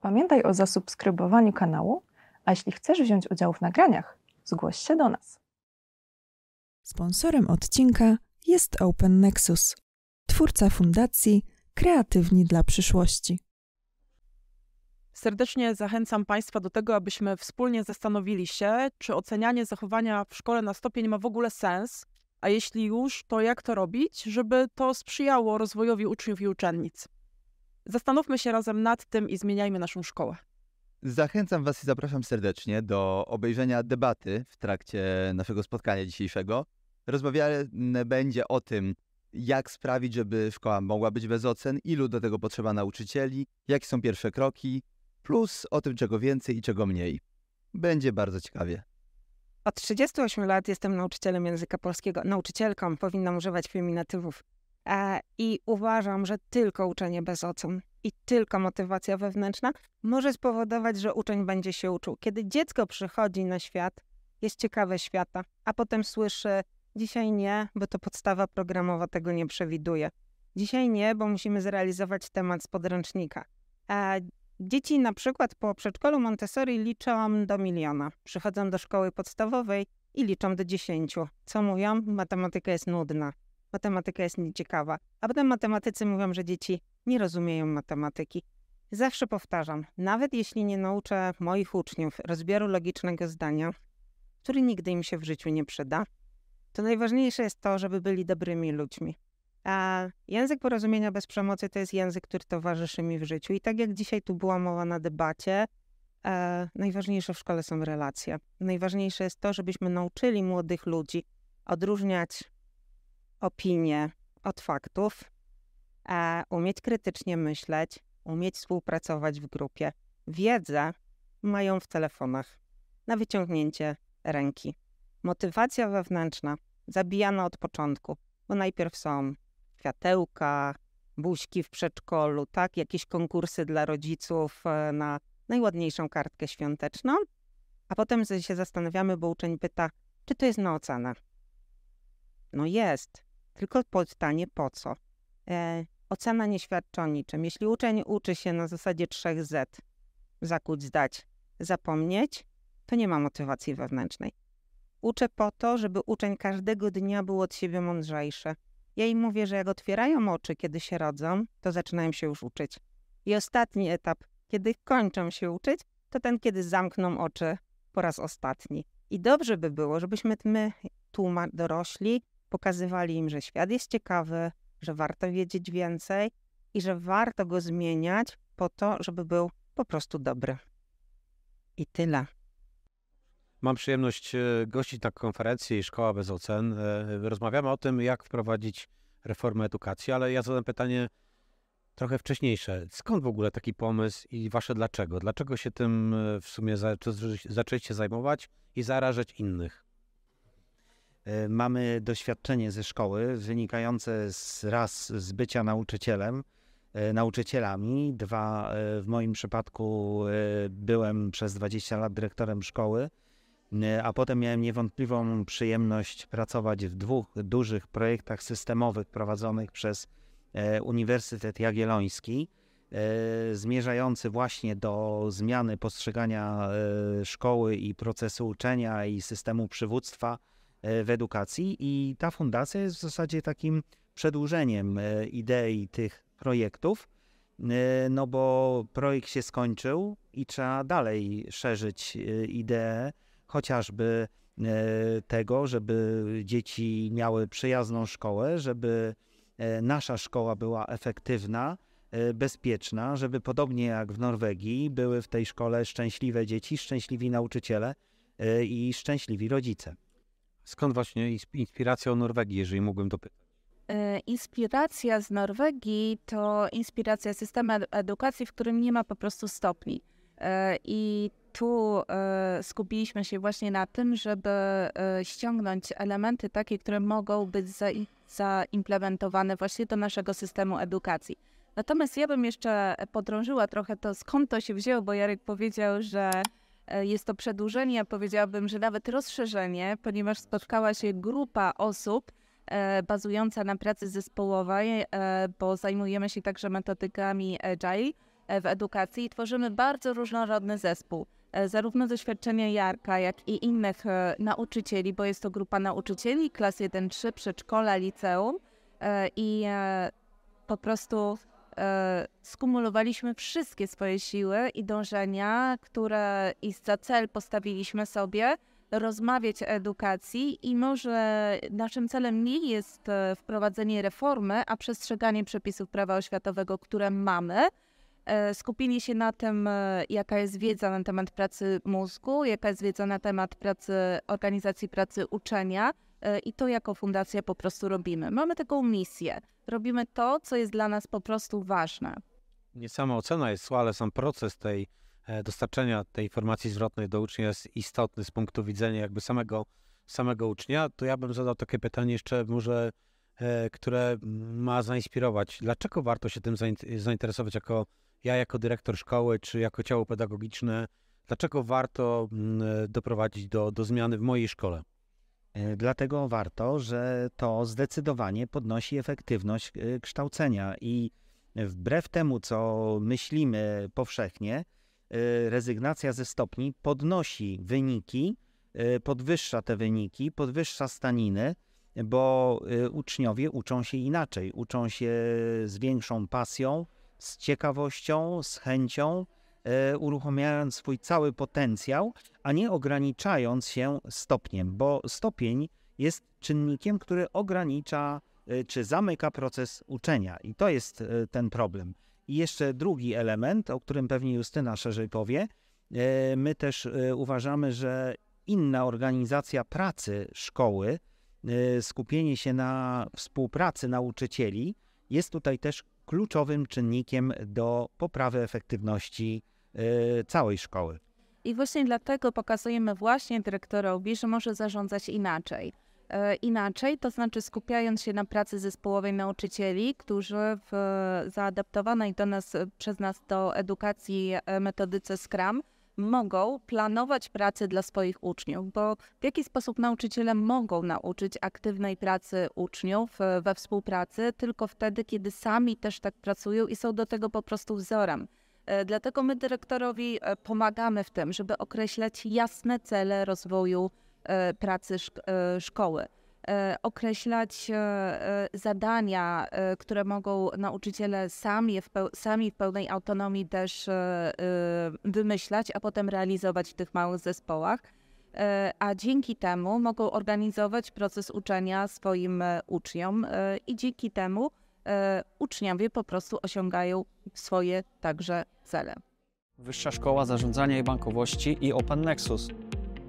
Pamiętaj o zasubskrybowaniu kanału, a jeśli chcesz wziąć udział w nagraniach, zgłoś się do nas. Sponsorem odcinka jest Open Nexus, twórca fundacji Kreatywni dla przyszłości. Serdecznie zachęcam Państwa do tego, abyśmy wspólnie zastanowili się, czy ocenianie zachowania w szkole na stopień ma w ogóle sens, a jeśli już, to jak to robić, żeby to sprzyjało rozwojowi uczniów i uczennic. Zastanówmy się razem nad tym i zmieniajmy naszą szkołę. Zachęcam Was i zapraszam serdecznie do obejrzenia debaty w trakcie naszego spotkania dzisiejszego. Rozmawiane będzie o tym, jak sprawić, żeby szkoła mogła być bez ocen, ilu do tego potrzeba nauczycieli, jakie są pierwsze kroki, plus o tym, czego więcej i czego mniej. Będzie bardzo ciekawie. Od 38 lat jestem nauczycielem języka polskiego. Nauczycielką powinnam używać feminatywów. E, I uważam, że tylko uczenie bez ocen i tylko motywacja wewnętrzna może spowodować, że uczeń będzie się uczył. Kiedy dziecko przychodzi na świat, jest ciekawe świata, a potem słyszy: Dzisiaj nie, bo to podstawa programowa tego nie przewiduje. Dzisiaj nie, bo musimy zrealizować temat z podręcznika. E, dzieci na przykład po przedszkolu Montessori liczą do miliona. Przychodzą do szkoły podstawowej i liczą do dziesięciu. Co mówią? Matematyka jest nudna matematyka jest nieciekawa. A potem matematycy mówią, że dzieci nie rozumieją matematyki. Zawsze powtarzam, nawet jeśli nie nauczę moich uczniów rozbioru logicznego zdania, który nigdy im się w życiu nie przyda, to najważniejsze jest to, żeby byli dobrymi ludźmi. A język porozumienia bez przemocy to jest język, który towarzyszy mi w życiu. I tak jak dzisiaj tu była mowa na debacie, e, najważniejsze w szkole są relacje. Najważniejsze jest to, żebyśmy nauczyli młodych ludzi odróżniać opinie od faktów, e, umieć krytycznie myśleć, umieć współpracować w grupie. Wiedzę mają w telefonach na wyciągnięcie ręki. Motywacja wewnętrzna zabijana od początku, bo najpierw są światełka, buźki w przedszkolu, tak, jakieś konkursy dla rodziców e, na najładniejszą kartkę świąteczną, a potem się zastanawiamy, bo uczeń pyta, czy to jest na ocenę. No jest, tylko pytanie po co? E, ocena nie świadczy o niczym. Jeśli uczeń uczy się na zasadzie 3Z, zakuć, zdać, zapomnieć, to nie ma motywacji wewnętrznej. Uczę po to, żeby uczeń każdego dnia był od siebie mądrzejszy. Ja im mówię, że jak otwierają oczy, kiedy się rodzą, to zaczynają się już uczyć. I ostatni etap, kiedy kończą się uczyć, to ten, kiedy zamkną oczy po raz ostatni. I dobrze by było, żebyśmy my, tu dorośli, pokazywali im, że świat jest ciekawy, że warto wiedzieć więcej i że warto go zmieniać po to, żeby był po prostu dobry. I tyle. Mam przyjemność e, gościć na konferencji Szkoła bez ocen. E, rozmawiamy o tym, jak wprowadzić reformę edukacji, ale ja zadam pytanie trochę wcześniejsze. Skąd w ogóle taki pomysł i wasze dlaczego? Dlaczego się tym e, w sumie zaczęliście zajmować i zarażać innych? E, mamy doświadczenie ze szkoły wynikające z raz z bycia nauczycielem, e, nauczycielami, dwa e, w moim przypadku byłem przez 20 lat dyrektorem szkoły, a potem miałem niewątpliwą przyjemność pracować w dwóch dużych projektach systemowych prowadzonych przez Uniwersytet Jagielloński, zmierzający właśnie do zmiany postrzegania szkoły i procesu uczenia i systemu przywództwa w edukacji i ta fundacja jest w zasadzie takim przedłużeniem e, idei tych projektów, e, no bo projekt się skończył i trzeba dalej szerzyć ideę chociażby tego, żeby dzieci miały przyjazną szkołę, żeby nasza szkoła była efektywna, bezpieczna, żeby podobnie jak w Norwegii były w tej szkole szczęśliwe dzieci, szczęśliwi nauczyciele i szczęśliwi rodzice. Skąd właśnie inspiracja o Norwegii, jeżeli mógłbym dopytać? E, inspiracja z Norwegii to inspiracja systemu edukacji, w którym nie ma po prostu stopni. E, I tu e, skupiliśmy się właśnie na tym, żeby ściągnąć elementy takie, które mogą być zaimplementowane właśnie do naszego systemu edukacji. Natomiast ja bym jeszcze podrążyła trochę to, skąd to się wzięło, bo Jarek powiedział, że jest to przedłużenie, powiedziałabym, że nawet rozszerzenie, ponieważ spotkała się grupa osób e, bazująca na pracy zespołowej, e, bo zajmujemy się także metodykami agile, e, w edukacji i tworzymy bardzo różnorodny zespół. E, Zarówno doświadczenia Jarka, jak i innych e, nauczycieli, bo jest to grupa nauczycieli klas 1-3, przedszkola, liceum e, i e, po prostu e, skumulowaliśmy wszystkie swoje siły i dążenia, które i za cel postawiliśmy sobie, rozmawiać o edukacji i może naszym celem nie jest e, wprowadzenie reformy, a przestrzeganie przepisów prawa oświatowego, które mamy. E, Skupili się na tym, e, jaka jest wiedza na temat pracy mózgu, jaka jest wiedza na temat pracy, organizacji pracy uczenia e, i to jako fundacja po prostu robimy. Mamy taką misję. Robimy to, co jest dla nas po prostu ważne. Nie sama ocena jest zła, ale sam proces tej e, dostarczenia tej informacji zwrotnej do ucznia jest istotny z punktu widzenia jakby samego, samego ucznia, to ja bym zadał takie pytanie jeszcze może, e, które ma zainspirować. Dlaczego warto się tym zain- zainteresować jako ja, jako dyrektor szkoły, czy jako ciało pedagogiczne? Dlaczego warto mm, e, doprowadzić do, do zmiany w mojej szkole? E, Dlatego warto, że to zdecydowanie podnosi efektywność e, kształcenia i wbrew temu, co myślimy powszechnie, e, rezygnacja ze stopni podnosi wyniki, podwyższa te wyniki, podwyższa staniny, bo uczniowie uczą się inaczej, uczą się z większą pasją, z ciekawością, z chęcią, uruchamiając swój cały potencjał, a nie ograniczając się stopniem, bo stopień jest czynnikiem, który ogranicza y, czy zamyka proces uczenia i to jest y, ten problem. I jeszcze drugi element, o którym pewnie Justyna szerzej powie, my też uważamy, że inna organizacja pracy szkoły, skupienie się na współpracy nauczycieli jest tutaj też kluczowym czynnikiem do poprawy efektywności y, całej szkoły. I właśnie dlatego pokazujemy właśnie dyrektorowi, że może zarządzać inaczej. E, Inaczej, to znaczy skupiając się na pracy zespołowej nauczycieli, którzy w zaadaptowanej do nas, przez nas do edukacji e, metodyce Scrum mogą planować pracę dla swoich uczniów, bo w jaki sposób nauczyciele mogą nauczyć aktywnej pracy uczniów e, we współpracy tylko wtedy, kiedy sami też tak pracują i są do tego po prostu wzorem. E, Dlatego my dyrektorowi e, pomagamy w tym, żeby określać jasne cele rozwoju pracy szk- szkoły. E, Określać e, e, zadania, które mogą nauczyciele sami w, sami w pełnej autonomii też wymyślać, a potem realizować w tych małych zespołach. A dzięki temu mogą organizować proces uczenia swoim uczniom i dzięki temu uczniowie po prostu osiągają swoje także cele. Wyższa Szkoła Zarządzania i Bankowości i Open Nexus.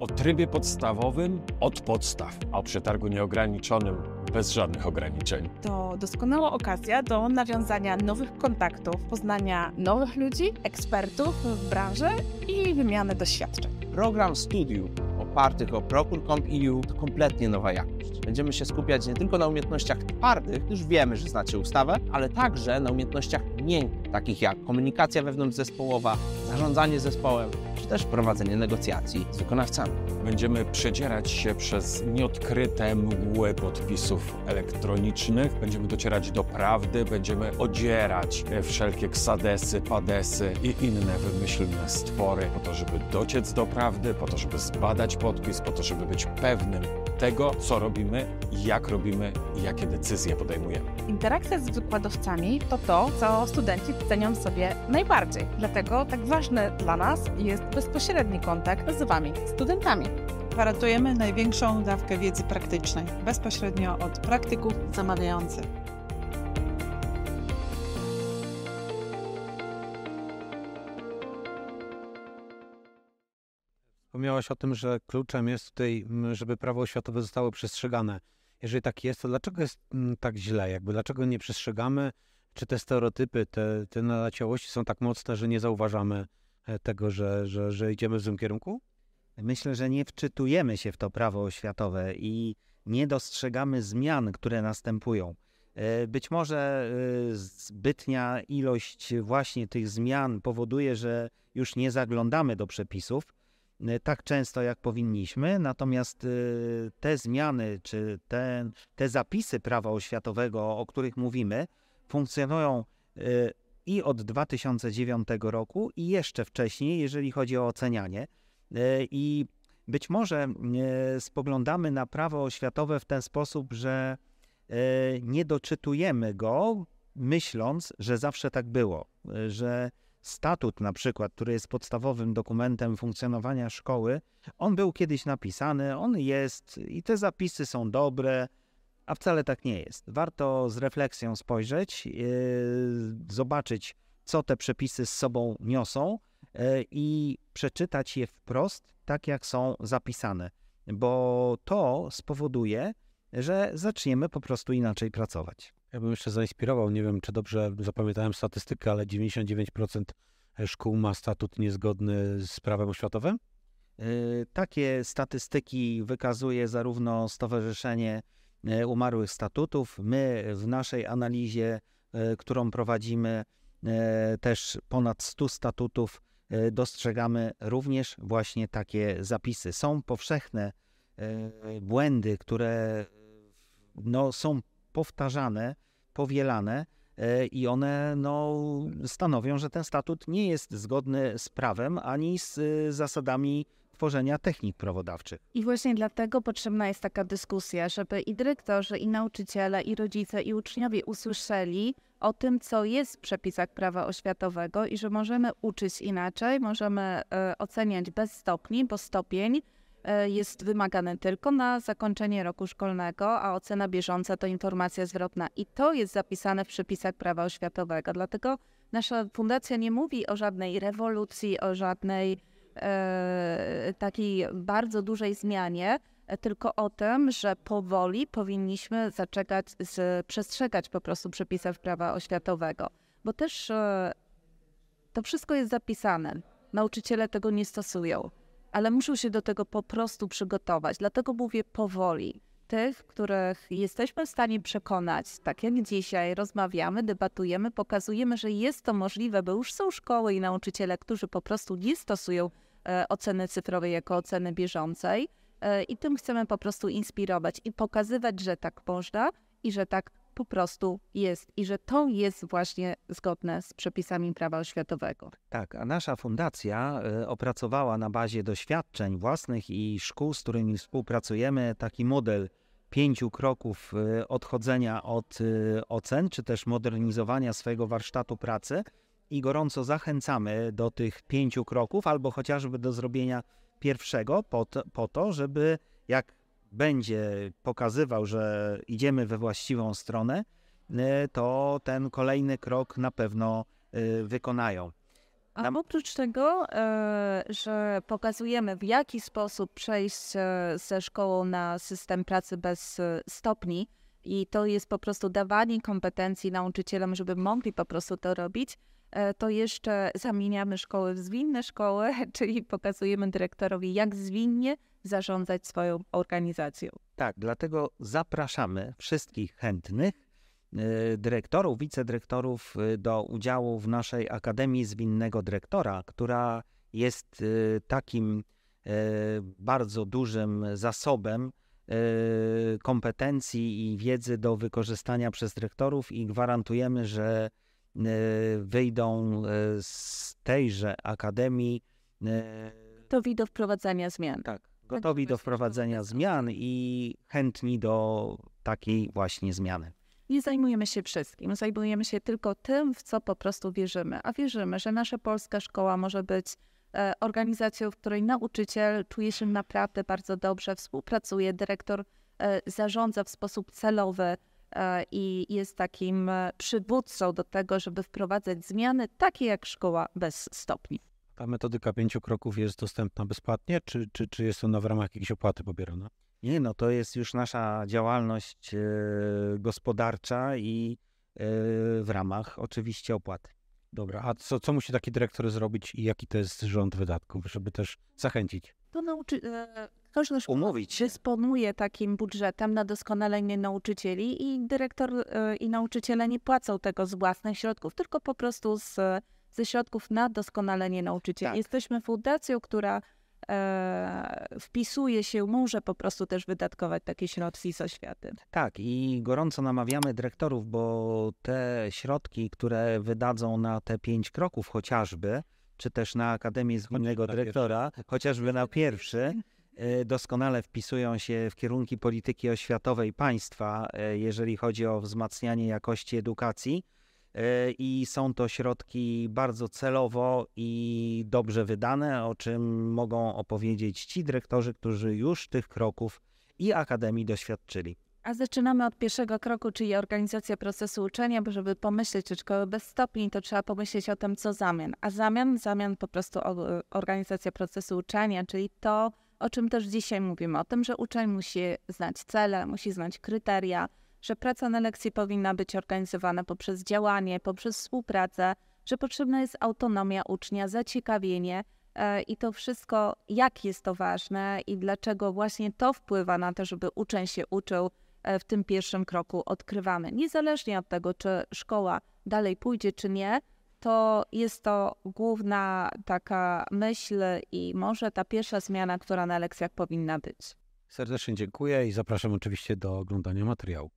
O trybie podstawowym od podstaw, a o przetargu nieograniczonym bez żadnych ograniczeń. To doskonała okazja do nawiązania nowych kontaktów, poznania nowych ludzi, ekspertów w branży i wymiany doświadczeń. Program studiów opartych o Procure.com.eu to kompletnie nowa jakość. Będziemy się skupiać nie tylko na umiejętnościach twardych, już wiemy, że znacie ustawę, ale także na umiejętnościach miękkich, takich jak komunikacja wewnątrzzespołowa, zarządzanie zespołem, czy też prowadzenie negocjacji z wykonawcami. Będziemy przedzierać się przez nieodkryte mgły podpisów elektronicznych, będziemy docierać do prawdy, będziemy odzierać wszelkie ksadesy, padesy i inne wymyślne stwory po to, żeby dociec do prawdy, po to, żeby zbadać podpis, po to, żeby być pewnym tego, co robimy, jak robimy i jakie decyzje podejmujemy. Interakcja z wykładowcami to to, co studenci cenią sobie najbardziej. Dlatego tak ważny dla nas jest bezpośredni kontakt z Wami, studentami. Gwarantujemy największą dawkę wiedzy praktycznej, bezpośrednio od praktyków zamawiających. Wspomniałaś o tym, że kluczem jest tutaj, żeby prawo oświatowe zostało przestrzegane. Jeżeli tak jest, to dlaczego jest tak źle? Jakby dlaczego nie przestrzegamy? Czy te stereotypy, te, te naleciałości są tak mocne, że nie zauważamy e, tego, że, że, że idziemy w złym kierunku? Myślę, że nie wczytujemy się w to prawo oświatowe i nie dostrzegamy zmian, które następują. E, Być może e, zbytnia ilość właśnie tych zmian powoduje, że już nie zaglądamy do przepisów tak często, jak powinniśmy, natomiast e, te zmiany czy te, te zapisy prawa oświatowego, o których mówimy, funkcjonują e, i od 2009 roku i jeszcze wcześniej, jeżeli chodzi o ocenianie. I być może spoglądamy na prawo oświatowe w ten sposób, że nie doczytujemy go, myśląc, że zawsze tak było, że statut na przykład, który jest podstawowym dokumentem funkcjonowania szkoły, on był kiedyś napisany, on jest i te zapisy są dobre, a wcale tak nie jest. Warto z refleksją spojrzeć, yy, zobaczyć, co te przepisy z sobą niosą yy, i przeczytać je wprost, tak jak są zapisane, bo to spowoduje, że zaczniemy po prostu inaczej pracować. Ja bym jeszcze zainspirował, nie wiem czy dobrze zapamiętałem statystykę, ale 99% szkół ma statut niezgodny z prawem oświatowym? Y, Takie statystyki wykazuje zarówno Stowarzyszenie y, Umarłych Statutów. My w naszej analizie, którą prowadzimy, też ponad 100 statutów, dostrzegamy również właśnie takie zapisy. Są powszechne błędy, które no, są powtarzane, powielane y, i one no, stanowią, że ten statut nie jest zgodny z prawem ani z y, zasadami tworzenia technik prawodawczych. I właśnie dlatego potrzebna jest taka dyskusja, żeby i dyrektorzy, i nauczyciele, i rodzice, i uczniowie usłyszeli o tym, co jest w przepisach prawa oświatowego i że możemy uczyć inaczej, możemy e, oceniać bez stopni, bo stopień e, jest wymagany tylko na zakończenie roku szkolnego, a ocena bieżąca to informacja zwrotna. I to jest zapisane w przepisach prawa oświatowego. Dlatego nasza fundacja nie mówi o żadnej rewolucji, o żadnej e, takiej bardzo dużej zmianie, e, tylko o tym, że powoli powinniśmy zaczekać, z, przestrzegać po prostu przepisów prawa oświatowego. Bo też e, to wszystko jest zapisane. Nauczyciele tego nie stosują, ale muszą się do tego po prostu przygotować. Dlatego mówię powoli. Tych, których jesteśmy w stanie przekonać, tak jak dzisiaj rozmawiamy, debatujemy, pokazujemy, że jest to możliwe, bo już są szkoły i nauczyciele, którzy po prostu nie stosują e, oceny cyfrowej jako oceny bieżącej. E, I tym chcemy po prostu inspirować i pokazywać, że tak można i że tak po prostu jest i że to jest właśnie zgodne z przepisami prawa oświatowego. Tak, a nasza fundacja y, opracowała na bazie doświadczeń własnych i szkół, z którymi współpracujemy, taki model pięciu kroków y, odchodzenia od y, ocen, czy też modernizowania swojego warsztatu pracy i gorąco zachęcamy do tych pięciu kroków, albo chociażby do zrobienia pierwszego po to, po to żeby jak będzie pokazywał, że idziemy we właściwą stronę, y, to ten kolejny krok na pewno y, wykonają. A oprócz tego, e, że pokazujemy w jaki sposób przejść e, ze szkołą na system pracy bez e, stopni i to jest po prostu dawanie kompetencji nauczycielom, żeby mogli po prostu to robić, e, to jeszcze zamieniamy szkoły w zwinne szkoły, czyli pokazujemy dyrektorowi, jak zwinnie zarządzać swoją organizacją. Tak, dlatego zapraszamy wszystkich chętnych y, dyrektorów, wicedyrektorów y, do udziału w naszej Akademii Zwinnego Dyrektora, która jest takim bardzo dużym zasobem kompetencji i wiedzy do wykorzystania przez dyrektorów i gwarantujemy, że wyjdą y, z tejże Akademii y, Gotowi do wprowadzania zmian. tak, gotowi do wprowadzenia zmian i chętni do takiej właśnie zmiany. Nie zajmujemy się wszystkim, zajmujemy się tylko tym, w co po prostu wierzymy. A wierzymy, że nasza polska szkoła może być e, organizacją, w której nauczyciel czuje się naprawdę bardzo dobrze, współpracuje, dyrektor e, zarządza w sposób celowy e, i jest takim e, przywódcą do tego, żeby wprowadzać zmiany, takie jak szkoła bez stopni. Ta metodyka pięciu kroków jest dostępna bezpłatnie, czy, czy, czy jest ona w ramach jakiejś opłaty pobierana? Nie, no to jest już nasza działalność e, gospodarcza i e, w ramach oczywiście opłaty. Dobra, a co, co musi taki dyrektor zrobić i jaki to jest rząd wydatków, żeby też zachęcić? To nauczy... Każda szkoła Umówić się. dysponuje takim budżetem na doskonalenie nauczycieli i dyrektor e, i nauczyciele nie płacą tego z własnych środków, tylko po prostu z, ze środków na doskonalenie nauczycieli. Tak. Jesteśmy fundacją, która e, wpisuje się, może po prostu też wydatkować takie środki z oświaty. Tak, i gorąco namawiamy dyrektorów, bo te środki, które wydadzą na te pięć kroków chociażby, czy też na Akademię Zwinnego Dyrektora, chociażby na pierwszy, doskonale wpisują się w kierunki polityki oświatowej państwa, e, jeżeli chodzi o wzmacnianie jakości edukacji. E, I są to środki bardzo celowo i dobrze wydane, o czym mogą opowiedzieć ci dyrektorzy, którzy już tych kroków i Akademii doświadczyli. A zaczynamy od pierwszego kroku, czyli organizacja procesu uczenia, bo żeby pomyśleć o szkoły bez stopni, to trzeba pomyśleć o tym, co zamian. A zamian, zamian po prostu organizacja procesu uczenia, czyli to, o czym też dzisiaj mówimy, o tym, że uczeń musi znać cele, musi znać kryteria, że praca na lekcji powinna być organizowana poprzez działanie, poprzez współpracę, że potrzebna jest autonomia ucznia, zaciekawienie e, i to wszystko, jak jest to ważne i dlaczego właśnie to wpływa na to, żeby uczeń się uczył e, w tym pierwszym kroku odkrywamy. Niezależnie od tego, czy szkoła dalej pójdzie, czy nie, to jest to główna taka myśl i może ta pierwsza zmiana, która na lekcjach powinna być. Serdecznie dziękuję i zapraszam oczywiście do oglądania materiału.